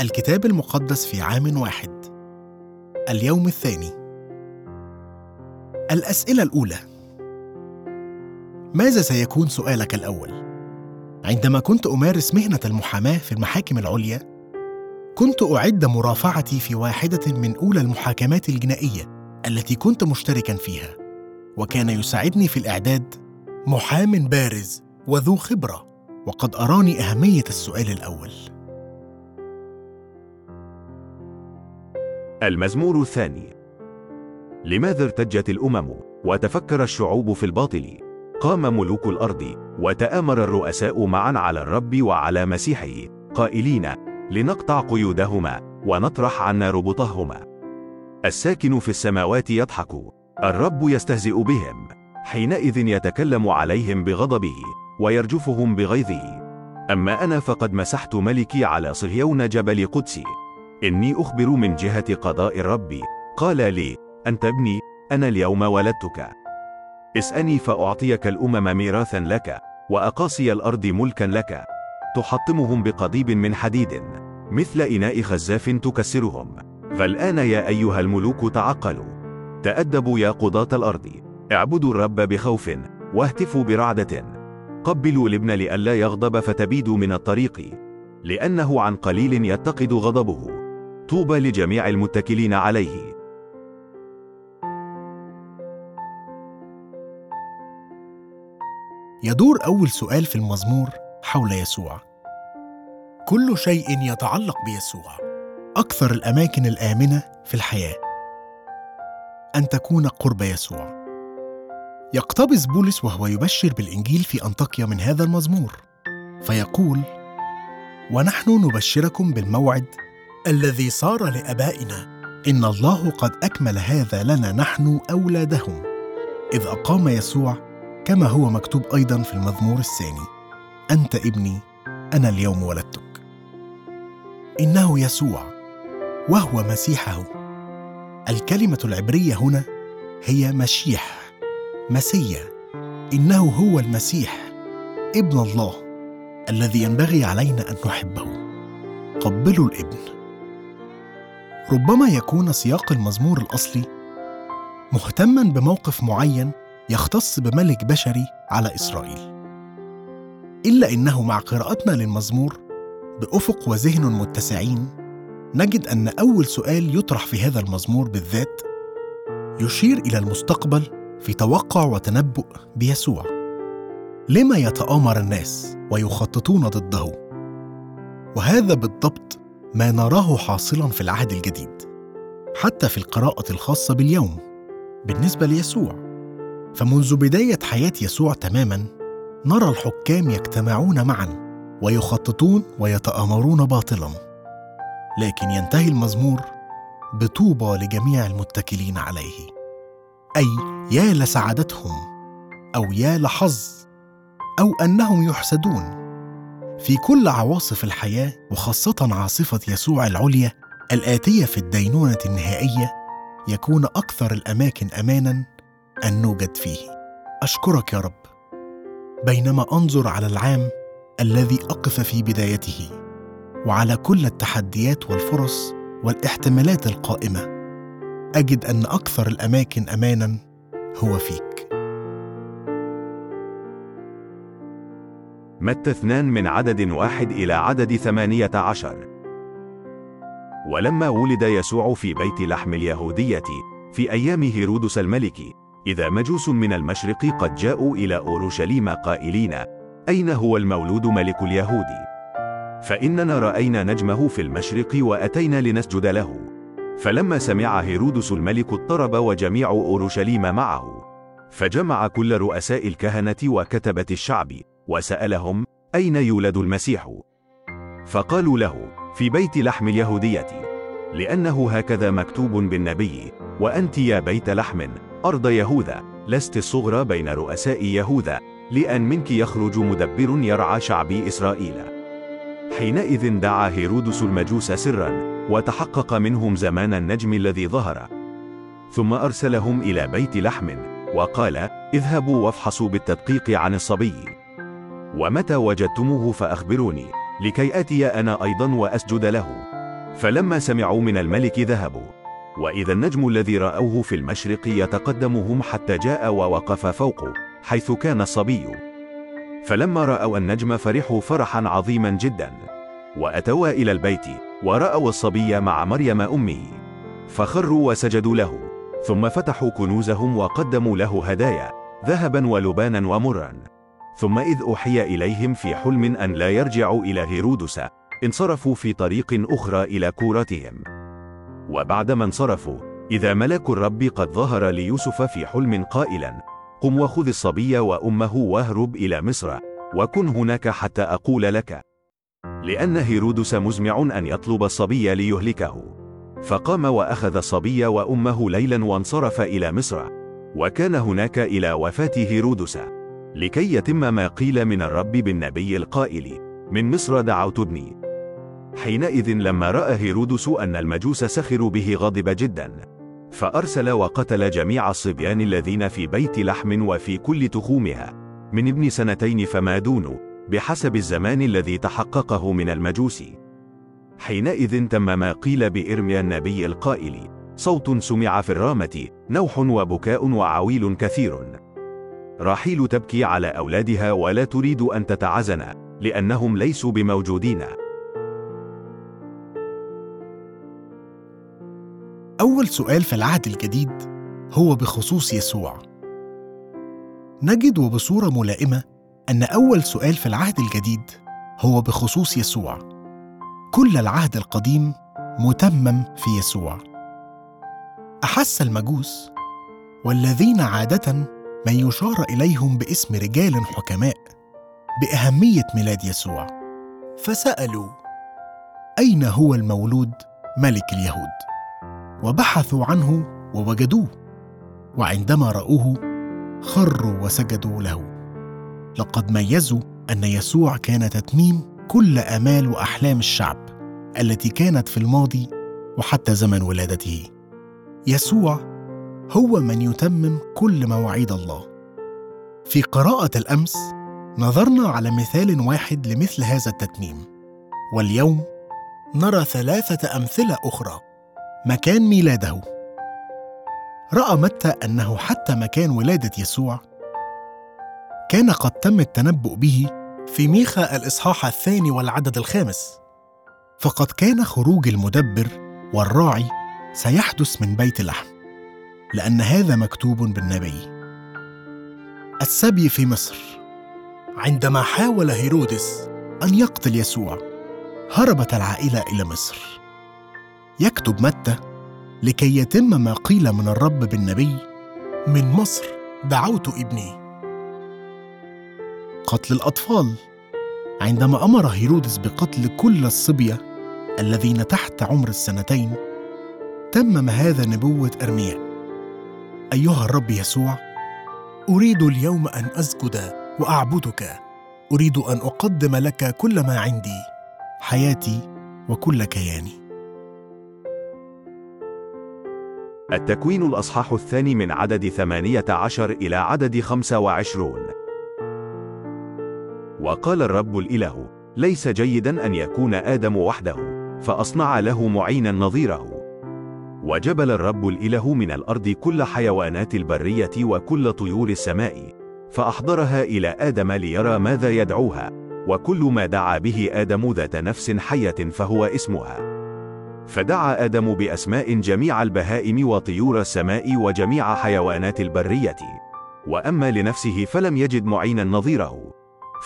الكتاب المقدس في عام واحد. اليوم الثاني. الأسئلة الأولى. ماذا سيكون سؤالك الأول؟ عندما كنت أمارس مهنة المحاماة في المحاكم العليا كنت أعد مرافعتي في واحدة من أولى المحاكمات الجنائية التي كنت مشتركا فيها وكان يساعدني في الإعداد محام بارز وذو خبرة وقد أراني أهمية السؤال الأول. المزمور الثاني. لماذا ارتجت الأمم وتفكر الشعوب في الباطل؟ قام ملوك الأرض وتآمر الرؤساء معا على الرب وعلى مسيحه قائلين لنقطع قيودهما ونطرح عنا ربطهما. الساكن في السماوات يضحك. الرب يستهزئ بهم. حينئذ يتكلم عليهم بغضبه ويرجفهم بغيظه. أما أنا فقد مسحت ملكي على صهيون جبل قدسي. إني أخبر من جهة قضاء الرب قال لي أنت ابني أنا اليوم ولدتك. اسأني فأعطيك الأمم ميراثا لك وأقاصي الأرض ملكا لك. تحطمهم بقضيب من حديد مثل إناء خزاف تكسرهم. فالآن يا أيها الملوك تعقلوا. تأدبوا يا قضاة الأرض. اعبدوا الرب بخوف واهتفوا برعدة. قبلوا الابن لئلا يغضب فتبيدوا من الطريق. لأنه عن قليل يتقد غضبه. طوبى لجميع المتكلين عليه. يدور أول سؤال في المزمور حول يسوع. كل شيء يتعلق بيسوع أكثر الأماكن الآمنة في الحياة. أن تكون قرب يسوع. يقتبس بولس وهو يبشر بالإنجيل في أنطاكيا من هذا المزمور فيقول ونحن نبشركم بالموعد الذي صار لآبائنا إن الله قد أكمل هذا لنا نحن أولادهم. إذ أقام يسوع كما هو مكتوب أيضا في المزمور الثاني. أنت ابني أنا اليوم ولدتك. إنه يسوع وهو مسيحه. الكلمة العبرية هنا هي مشيح مسيا. إنه هو المسيح ابن الله الذي ينبغي علينا أن نحبه. قبلوا الابن. ربما يكون سياق المزمور الأصلي مهتما بموقف معين يختص بملك بشري على إسرائيل. إلا إنه مع قراءتنا للمزمور بأفق وذهن متسعين نجد أن أول سؤال يطرح في هذا المزمور بالذات يشير إلى المستقبل في توقع وتنبؤ بيسوع. لما يتآمر الناس ويخططون ضده؟ وهذا بالضبط ما نراه حاصلا في العهد الجديد حتى في القراءة الخاصة باليوم بالنسبة ليسوع. فمنذ بداية حياة يسوع تماما نرى الحكام يجتمعون معا ويخططون ويتآمرون باطلا. لكن ينتهي المزمور بطوبى لجميع المتكلين عليه. أي يا لسعادتهم أو يا لحظ أو أنهم يحسدون. في كل عواصف الحياة وخاصة عاصفة يسوع العليا الآتية في الدينونة النهائية يكون أكثر الأماكن امانا أن نوجد فيه. أشكرك يا رب. بينما أنظر على العام الذي أقف في بدايته وعلى كل التحديات والفرص والاحتمالات القائمة أجد أن أكثر الأماكن امانا هو فيك. متى اثنان من عدد واحد إلى عدد ثمانية عشر. ولما ولد يسوع في بيت لحم اليهودية في أيام هيرودس الملك إذا مجوس من المشرق قد جاءوا إلى أورشليم قائلين أين هو المولود ملك اليهود؟ فإننا رأينا نجمه في المشرق وأتينا لنسجد له. فلما سمع هيرودس الملك اضطرب وجميع أورشليم معه. فجمع كل رؤساء الكهنة وكتبة الشعب. وسألهم أين يولد المسيح؟ فقالوا له في بيت لحم اليهودية لأنه هكذا مكتوب بالنبي وأنت يا بيت لحم أرض يهوذا لست الصغرى بين رؤساء يهوذا لأن منك يخرج مدبر يرعى شعبي إسرائيل. حينئذ دعا هيرودس المجوس سرا وتحقق منهم زمان النجم الذي ظهر. ثم أرسلهم إلى بيت لحم وقال اذهبوا وافحصوا بالتدقيق عن الصبي. ومتى وجدتموه فأخبروني. لكي أتي أنا أيضا وأسجد له. فلما سمعوا من الملك ذهبوا. وإذا النجم الذي رأوه في المشرق يتقدمهم حتى جاء ووقف فوقه حيث كان الصبي. فلما رأوا النجم فرحوا فرحا عظيما جدا. وأتوا إلى البيت ورأوا الصبي مع مريم أمه. فخروا وسجدوا له. ثم فتحوا كنوزهم وقدموا له هدايا ذهبا ولبانا ومرا. ثم إذ أوحي إليهم في حلم أن لا يرجعوا إلى هيرودس انصرفوا في طريق أخرى إلى كورتهم وبعدما انصرفوا إذا ملك الرب قد ظهر ليوسف في حلم قائلا قم وخذ الصبي وأمه واهرب إلى مصر وكن هناك حتى أقول لك. لأن هيرودس مزمع أن يطلب الصبي ليهلكه. فقام وأخذ الصبي وأمه ليلا وانصرف إلى مصر وكان هناك إلى وفاة هيرودس. لكي يتم ما قيل من الرب بالنبي القائل من مصر دعوت ابني. حينئذ لما رأى هيرودس أن المجوس سخروا به غضب جدا فأرسل وقتل جميع الصبيان الذين في بيت لحم وفي كل تخومها. من ابن سنتين فما دون بحسب الزمان الذي تحققه من المجوس. حينئذ تم ما قيل بإرميا النبي القائل صوت سمع في الرامة نوح وبكاء وعويل كثير. راحيل تبكي على أولادها ولا تريد أن تتعزن لأنهم ليسوا بموجودين أول سؤال في العهد الجديد هو بخصوص يسوع. نجد وبصورة ملائمة أن أول سؤال في العهد الجديد هو بخصوص يسوع. كل العهد القديم متمم في يسوع. أحس المجوس والذين عادة من يشار إليهم باسم رجال حكماء بأهمية ميلاد يسوع، فسألوا: أين هو المولود ملك اليهود؟ وبحثوا عنه ووجدوه وعندما رأوه خروا وسجدوا له. لقد ميزوا أن يسوع كان تتميم كل آمال وأحلام الشعب التي كانت في الماضي وحتى زمن ولادته. يسوع هو من يتمم كل مواعيد الله. في قراءة الأمس نظرنا على مثال واحد لمثل هذا التتميم. واليوم نرى ثلاثة أمثلة أخرى. مكان ميلاده. رأى متى أنه حتى مكان ولادة يسوع؟ كان قد تم التنبؤ به في ميخا الإصحاح الثاني والعدد الخامس. فقد كان خروج المدبر والراعي سيحدث من بيت لحم. لأن هذا مكتوب بالنبي. السبي في مصر. عندما حاول هيرودس أن يقتل يسوع هربت العائلة إلى مصر. يكتب متى؟ لكي يتم ما قيل من الرب بالنبي من مصر دعوت ابني. قتل الأطفال. عندما أمر هيرودس بقتل كل الصبية الذين تحت عمر السنتين تمم هذا نبوة أرمياء. أيها الرب يسوع أريد اليوم أن أسجد وأعبدك. أريد أن أقدم لك كل ما عندي حياتي وكل كياني. التكوين الأصحاح الثاني من عدد ثمانية عشر إلى عدد خمسة وعشرون. وقال الرب الإله ليس جيدا أن يكون آدم وحده فأصنع له معينا نظيره. وجبل الرب الإله من الأرض كل حيوانات البرية وكل طيور السماء فأحضرها إلى آدم ليرى ماذا يدعوها وكل ما دعا به آدم ذات نفس حية فهو اسمها. فدعا آدم بأسماء جميع البهائم وطيور السماء وجميع حيوانات البرية وأما لنفسه فلم يجد معينا نظيره.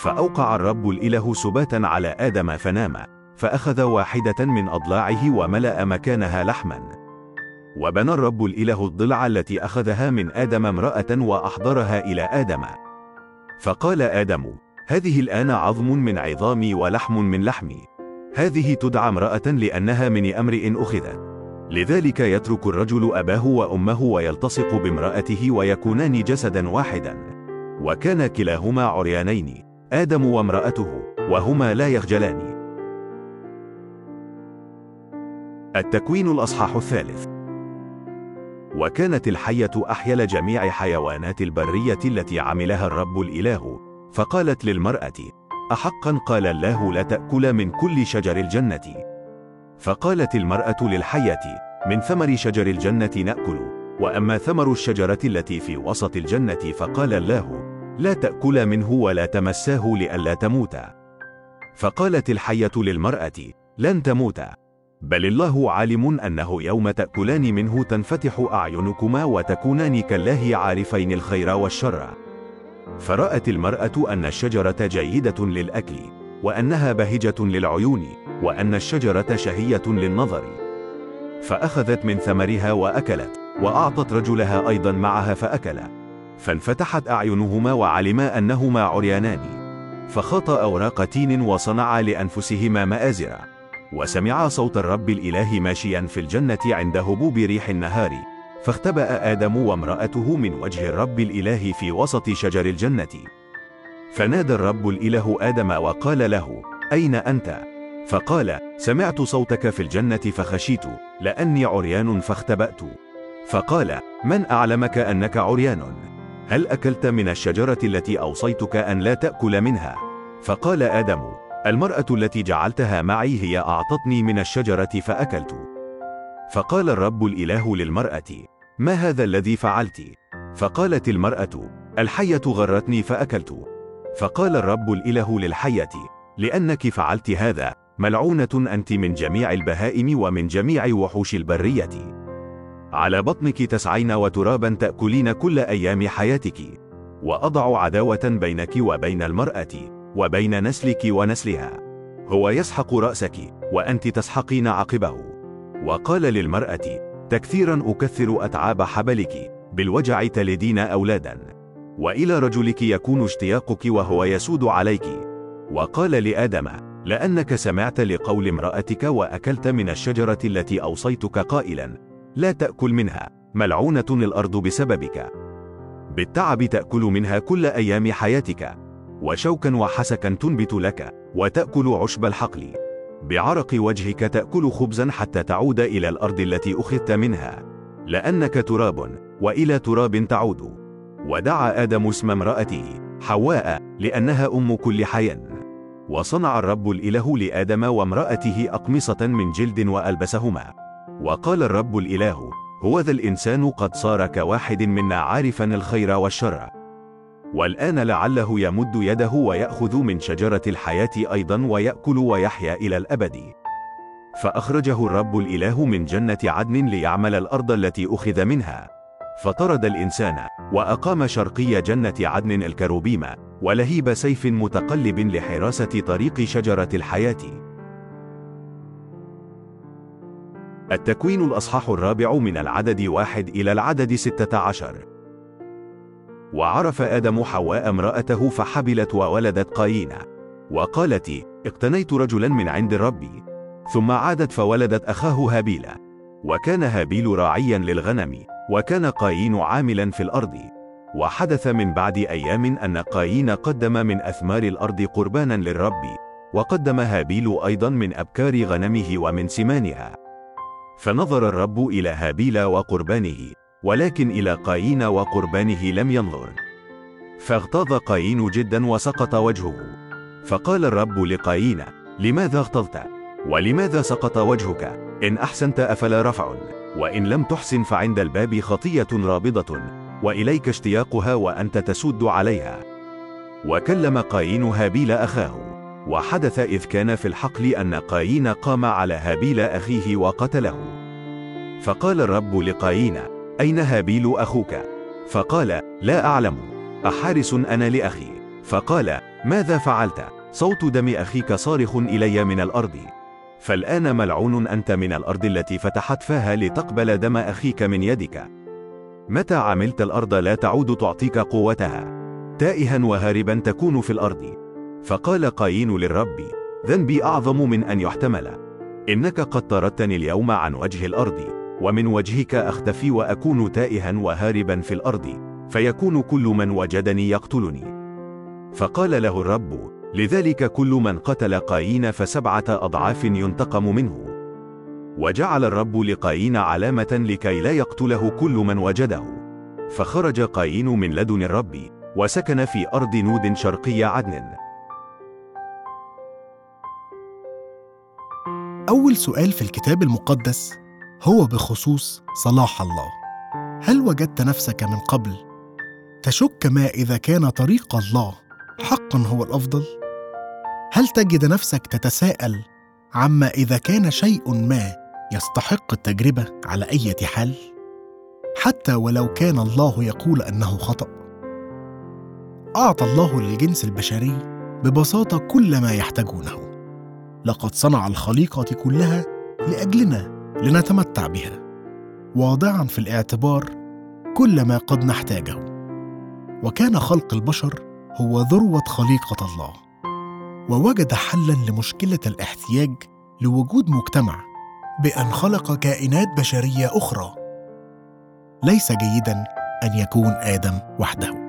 فأوقع الرب الإله سباتا على آدم فنام فأخذ واحدة من أضلاعه وملأ مكانها لحما. وبنى الرب الإله الضلع التي أخذها من آدم امرأة وأحضرها إلى آدم. فقال آدم هذه الآن عظم من عظامي ولحم من لحمي. هذه تدعى امرأة لأنها من أمرئ أخذت. لذلك يترك الرجل أباه وأمه ويلتصق بامرأته ويكونان جسدا واحدا. وكان كلاهما عريانين آدم وامرأته وهما لا يخجلان. التكوين الأصحاح الثالث. وكانت الحية أحيل جميع حيوانات البرية التي عملها الرب الإله. فقالت للمرأة أحقا؟ قال الله لا تأكل من كل شجر الجنة. فقالت المرأة للحية من ثمر شجر الجنة نأكل. وأما ثمر الشجرة التي في وسط الجنة فقال الله لا تأكل منه ولا تمساه لئلا تموتا فقالت الحية للمرأة لن تموتا بل الله عالم أنه يوم تأكلان منه تنفتح أعينكما وتكونان كالله عارفين الخير والشر. فرأت المرأة أن الشجرة جيدة للأكل وأنها بهجة للعيون وأن الشجرة شهية للنظر. فأخذت من ثمرها وأكلت وأعطت رجلها أيضا معها فأكلا فانفتحت أعينهما وعلما أنهما عريانان. فخاطا أوراق تين وصنعا لأنفسهما مآزرا. وسمعا صوت الرب الإله ماشيا في الجنة عند هبوب ريح النهار فاختبأ آدم وامرأته من وجه الرب الإله في وسط شجر الجنة فنادى الرب الإله آدم وقال له أين أنت؟ فقال سمعت صوتك في الجنة فخشيت لأني عريان فاختبأت فقال من أعلمك أنك عريان؟ هل أكلت من الشجرة التي أوصيتك أن لا تأكل منها؟ فقال آدم المرأة التي جعلتها معي هي أعطتني من الشجرة فأكلت. فقال الرب الإله للمرأة ما هذا الذي فعلت؟ فقالت المرأة الحية غرتني فأكلت. فقال الرب الإله للحية لأنك فعلت هذا ملعونة أنت من جميع البهائم ومن جميع وحوش البرية. على بطنك تسعين وترابا تأكلين كل أيام حياتك وأضع عداوة بينك وبين المرأة. وبين نسلك ونسلها. هو يسحق رأسك وأنت تسحقين عقبه. وقال للمرأة تكثيرا أكثر أتعاب حبلك بالوجع تلدين أولادا. وإلى رجلك يكون اشتياقك وهو يسود عليك. وقال لآدم لأنك سمعت لقول امرأتك وأكلت من الشجرة التي أوصيتك قائلا لا تأكل منها ملعونة الأرض بسببك. بالتعب تأكل منها كل أيام حياتك. وشوكا وحسكا تنبت لك وتأكل عشب الحقل. بعرق وجهك تأكل خبزا حتى تعود إلى الأرض التي أخذت منها. لأنك تراب وإلى تراب تعود. ودعا آدم اسم امرأته حواء لأنها أم كل حي وصنع الرب الإله لآدم وامرأته أقمصة من جلد وألبسهما. وقال الرب الإله هو ذا الإنسان قد صار كواحد منا عارفا الخير والشر. والآن لعله يمد يده ويأخذ من شجرة الحياة أيضا ويأكل ويحيا إلى الأبد. فأخرجه الرب الإله من جنة عدن ليعمل الأرض التي أخذ منها. فطرد الإنسان وأقام شرقي جنة عدن الكروبيم ولهيب سيف متقلب لحراسة طريق شجرة الحياة. التكوين الأصحاح الرابع من العدد واحد إلى العدد ستة عشر. وعرف آدم حواء امرأته فحبلت وولدت قايين وقالت اقتنيت رجلا من عند ربي. ثم عادت فولدت أخاه هابيل وكان هابيل راعيا للغنم. وكان قايين عاملا في الأرض. وحدث من بعد أيام أن قايين قدم من أثمار الأرض قربانا للرب. وقدم هابيل أيضا من أبكار غنمه ومن سمانها. فنظر الرب إلى هابيل وقربانه. ولكن إلى قايين وقربانه لم ينظر. فاغتاظ قايين جدا وسقط وجهه. فقال الرب لقايين لماذا اغتظت؟ ولماذا سقط وجهك؟ إن أحسنت أفلا رفع وإن لم تحسن فعند الباب خطية رابضة وإليك اشتياقها وأنت تسود عليها. وكلم قايين هابيل أخاه وحدث إذ كان في الحقل أن قايين قام على هابيل أخيه وقتله. فقال الرب لقايين أين هابيل أخوك؟ فقال لا أعلم. أحارس أنا لأخي. فقال ماذا فعلت؟ صوت دم أخيك صارخ إلي من الأرض. فالآن ملعون أنت من الأرض التي فتحت فاها لتقبل دم أخيك من يدك. متى عملت الأرض لا تعود تعطيك قوتها؟ تائها وهاربا تكون في الأرض. فقال قايين للرب ذنبي أعظم من أن يحتمل. إنك قد طردتني اليوم عن وجه الأرض. ومن وجهك أختفي وأكون تائها وهاربا في الأرض فيكون كل من وجدني يقتلني. فقال له الرب لذلك كل من قتل قايين فسبعة أضعاف ينتقم منه. وجعل الرب لقايين علامة لكي لا يقتله كل من وجده. فخرج قايين من لدن الرب وسكن في أرض نود شرقي عدن. أول سؤال في الكتاب المقدس هو بخصوص صلاح الله هل وجدت نفسك من قبل تشك ما إذا كان طريق الله حقا هو الأفضل؟ هل تجد نفسك تتساءل عما إذا كان شيء ما يستحق التجربة على أي حال؟ حتى ولو كان الله يقول أنه خطأ أعطى الله للجنس البشري ببساطة كل ما يحتاجونه لقد صنع الخليقة كلها لأجلنا لنتمتع بها. واضعا في الاعتبار كل ما قد نحتاجه. وكان خلق البشر هو ذروة خليقة الله. ووجد حلا لمشكلة الاحتياج لوجود مجتمع بأن خلق كائنات بشرية أخرى. ليس جيدا أن يكون آدم وحده.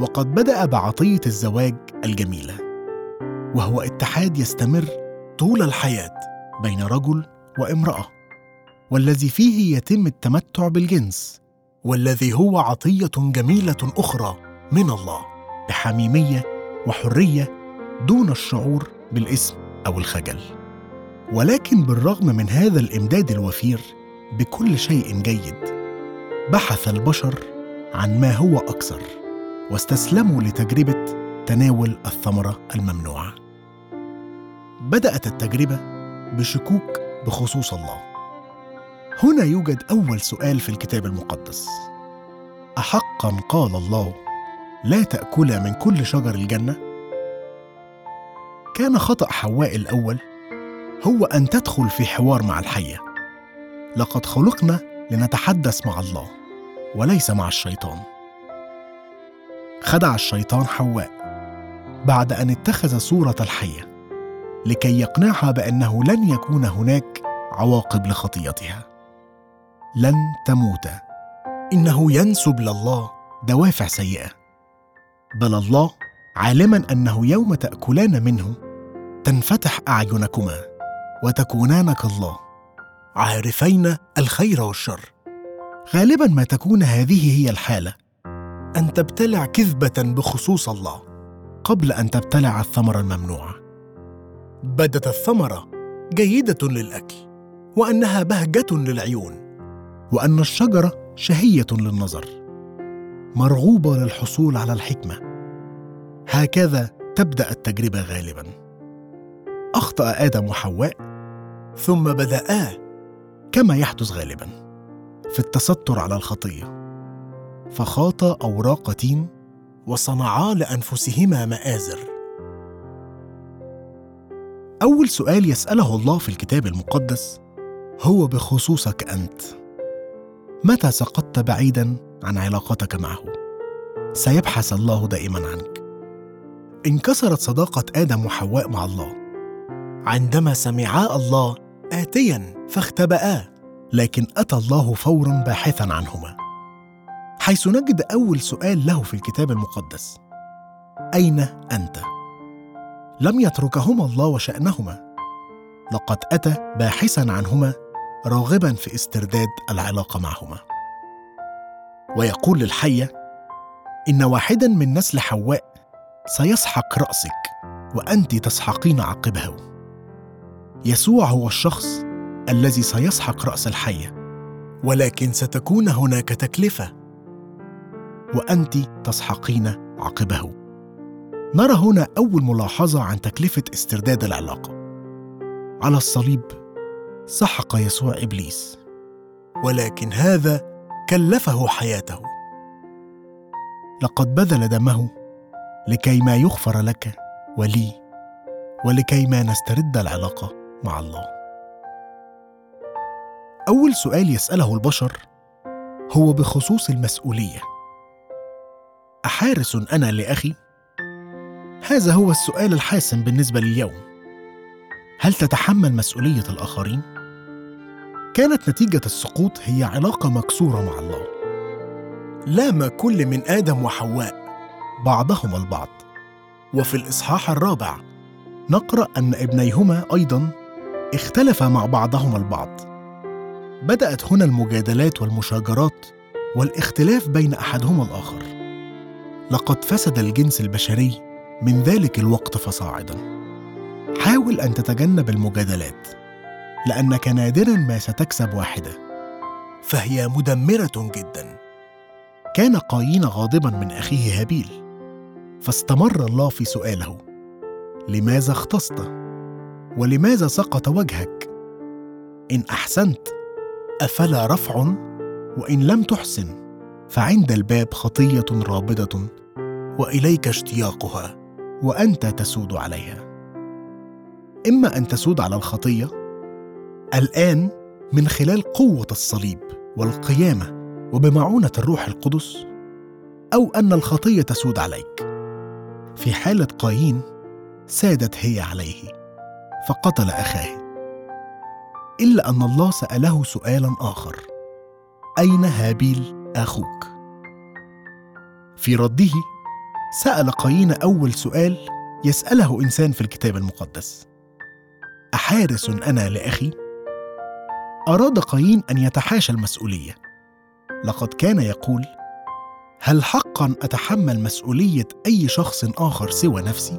وقد بدأ بعطية الزواج الجميلة. وهو اتحاد يستمر طول الحياة بين رجل وامرأة. والذي فيه يتم التمتع بالجنس والذي هو عطية جميلة أخرى من الله بحميمية وحرية دون الشعور بالاسم أو الخجل. ولكن بالرغم من هذا الإمداد الوفير بكل شيء جيد بحث البشر عن ما هو أكثر واستسلموا لتجربة تناول الثمرة الممنوعة. بدأت التجربة بشكوك بخصوص الله. هنا يوجد أول سؤال في الكتاب المقدس. أحقا قال الله لا تأكلا من كل شجر الجنة؟ كان خطأ حواء الأول هو أن تدخل في حوار مع الحية. لقد خلقنا لنتحدث مع الله وليس مع الشيطان. خدع الشيطان حواء بعد أن اتخذ صورة الحية لكي يقنعها بأنه لن يكون هناك عواقب لخطيتها. لن تموت. إنه ينسب لله دوافع سيئة. بل الله عالما أنه يوم تأكلان منه تنفتح أعينكما وتكونان كالله. عارفين الخير والشر. غالبا ما تكون هذه هي الحالة. أن تبتلع كذبة بخصوص الله قبل أن تبتلع الثمره الممنوعه بدت الثمرة جيدة للأكل وأنها بهجة للعيون. وأن الشجرة شهية للنظر مرغوبة للحصول على الحكمة. هكذا تبدأ التجربة غالبا. أخطأ آدم وحواء ثم بدأا كما يحدث غالبا في التستر على الخطية. فخاطا أوراق تين وصنعا لأنفسهما مآزر. أول سؤال يسأله الله في الكتاب المقدس هو بخصوصك أنت. متى سقطت بعيدا عن علاقتك معه؟ سيبحث الله دائما عنك. انكسرت صداقة آدم وحواء مع الله. عندما سمعا الله اتيا فاختبآ لكن أتى الله فورا باحثا عنهما. حيث نجد أول سؤال له في الكتاب المقدس. أين أنت؟ لم يتركهما الله وشأنهما. لقد أتى باحثا عنهما راغبا في استرداد العلاقة معهما. ويقول للحية إن واحدا من نسل حواء سيسحق رأسك وأنت تسحقين عقبه. يسوع هو الشخص الذي سيسحق رأس الحية ولكن ستكون هناك تكلفة وأنت تسحقين عقبه. نرى هنا أول ملاحظة عن تكلفة استرداد العلاقة. على الصليب سحق يسوع إبليس. ولكن هذا كلفه حياته. لقد بذل دمه لكي ما يغفر لك ولي ولكي ما نسترد العلاقة مع الله. أول سؤال يسأله البشر هو بخصوص المسؤولية. أحارس أنا لأخي؟ هذا هو السؤال الحاسم بالنسبة لليوم. هل تتحمل مسؤولية الآخرين؟ كانت نتيجة السقوط هي علاقة مكسورة مع الله. لام كل من آدم وحواء بعضهما البعض. وفي الإصحاح الرابع نقرأ أن ابنيهما أيضا اختلفا مع بعضهما البعض. بدأت هنا المجادلات والمشاجرات والاختلاف بين أحدهما الآخر. لقد فسد الجنس البشري من ذلك الوقت فصاعدا. حاول أن تتجنب المجادلات. لأنك نادرا ما ستكسب واحدة. فهي مدمرة جدا. كان قايين غاضبا من أخيه هابيل. فاستمر الله في سؤاله. لماذا اختصت؟ ولماذا سقط وجهك؟ إن أحسنت أفلا رفع؟ وإن لم تحسن فعند الباب خطية رابضة. وإليك اشتياقها وأنت تسود عليها. إما أن تسود على الخطية الآن من خلال قوة الصليب والقيامة وبمعونة الروح القدس أو أن الخطية تسود عليك. في حالة قايين سادت هي عليه فقتل أخاه. إلا أن الله سأله سؤالا آخر أين هابيل أخوك؟ في رده سأل قايين أول سؤال يسأله إنسان في الكتاب المقدس. أحارس أنا لأخي؟ أراد قايين أن يتحاشى المسؤولية. لقد كان يقول هل حقا أتحمل مسؤولية أي شخص آخر سوى نفسي؟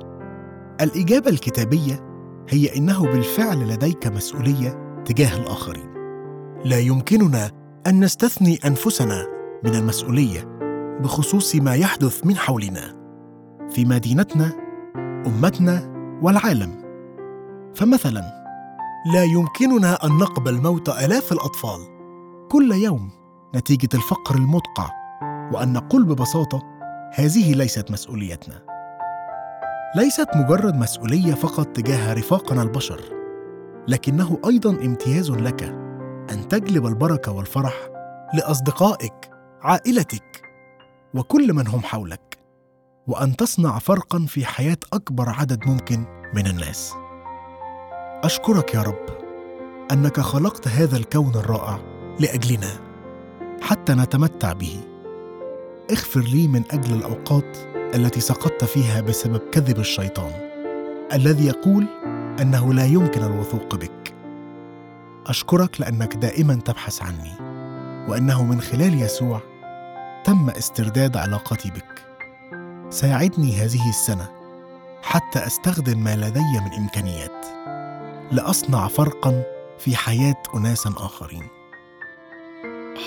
الإجابة الكتابية هي إنه بالفعل لديك مسؤولية تجاه الآخرين. لا يمكننا أن نستثني أنفسنا من المسؤولية بخصوص ما يحدث من حولنا في مدينتنا أمتنا والعالم. فمثلا لا يمكننا أن نقبل موت آلاف الأطفال. كل يوم نتيجة الفقر المدقع وأن نقول ببساطة هذه ليست مسؤوليتنا. ليست مجرد مسؤولية فقط تجاه رفاقنا البشر لكنه أيضا امتياز لك أن تجلب البركة والفرح لأصدقائك عائلتك وكل من هم حولك وأن تصنع فرقا في حياة أكبر عدد ممكن من الناس. أشكرك يا رب أنك خلقت هذا الكون الرائع لأجلنا حتى نتمتع به. اغفر لي من أجل الأوقات التي سقطت فيها بسبب كذب الشيطان الذي يقول أنه لا يمكن الوثوق بك. أشكرك لأنك دائما تبحث عني وأنه من خلال يسوع تم استرداد علاقتي بك. ساعدني هذه السنة حتى أستخدم ما لدي من إمكانيات. لأصنع فرقا في حياة اناس آخرين.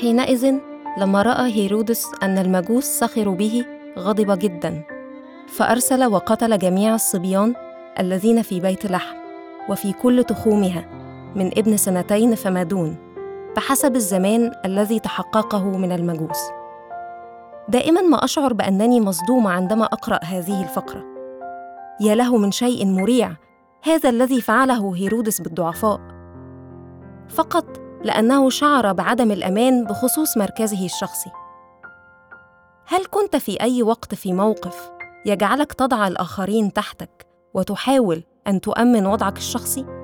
حينئذ لما رأى هيرودس أن المجوس سخروا به غضب جدا فأرسل وقتل جميع الصبيان الذين في بيت لحم وفي كل تخومها من ابن سنتين فما دون بحسب الزمان الذي تحققه من المجوس. دائما ما أشعر بأنني مصدومه عندما أقرأ هذه الفقرة. يا له من شيء مريع هذا الذي فعله هيرودس بالضعفاء. فقط لأنه شعر بعدم الأمان بخصوص مركزه الشخصي. هل كنت في أي وقت في موقف يجعلك تضع الآخرين تحتك وتحاول أن تؤمن وضعك الشخصي؟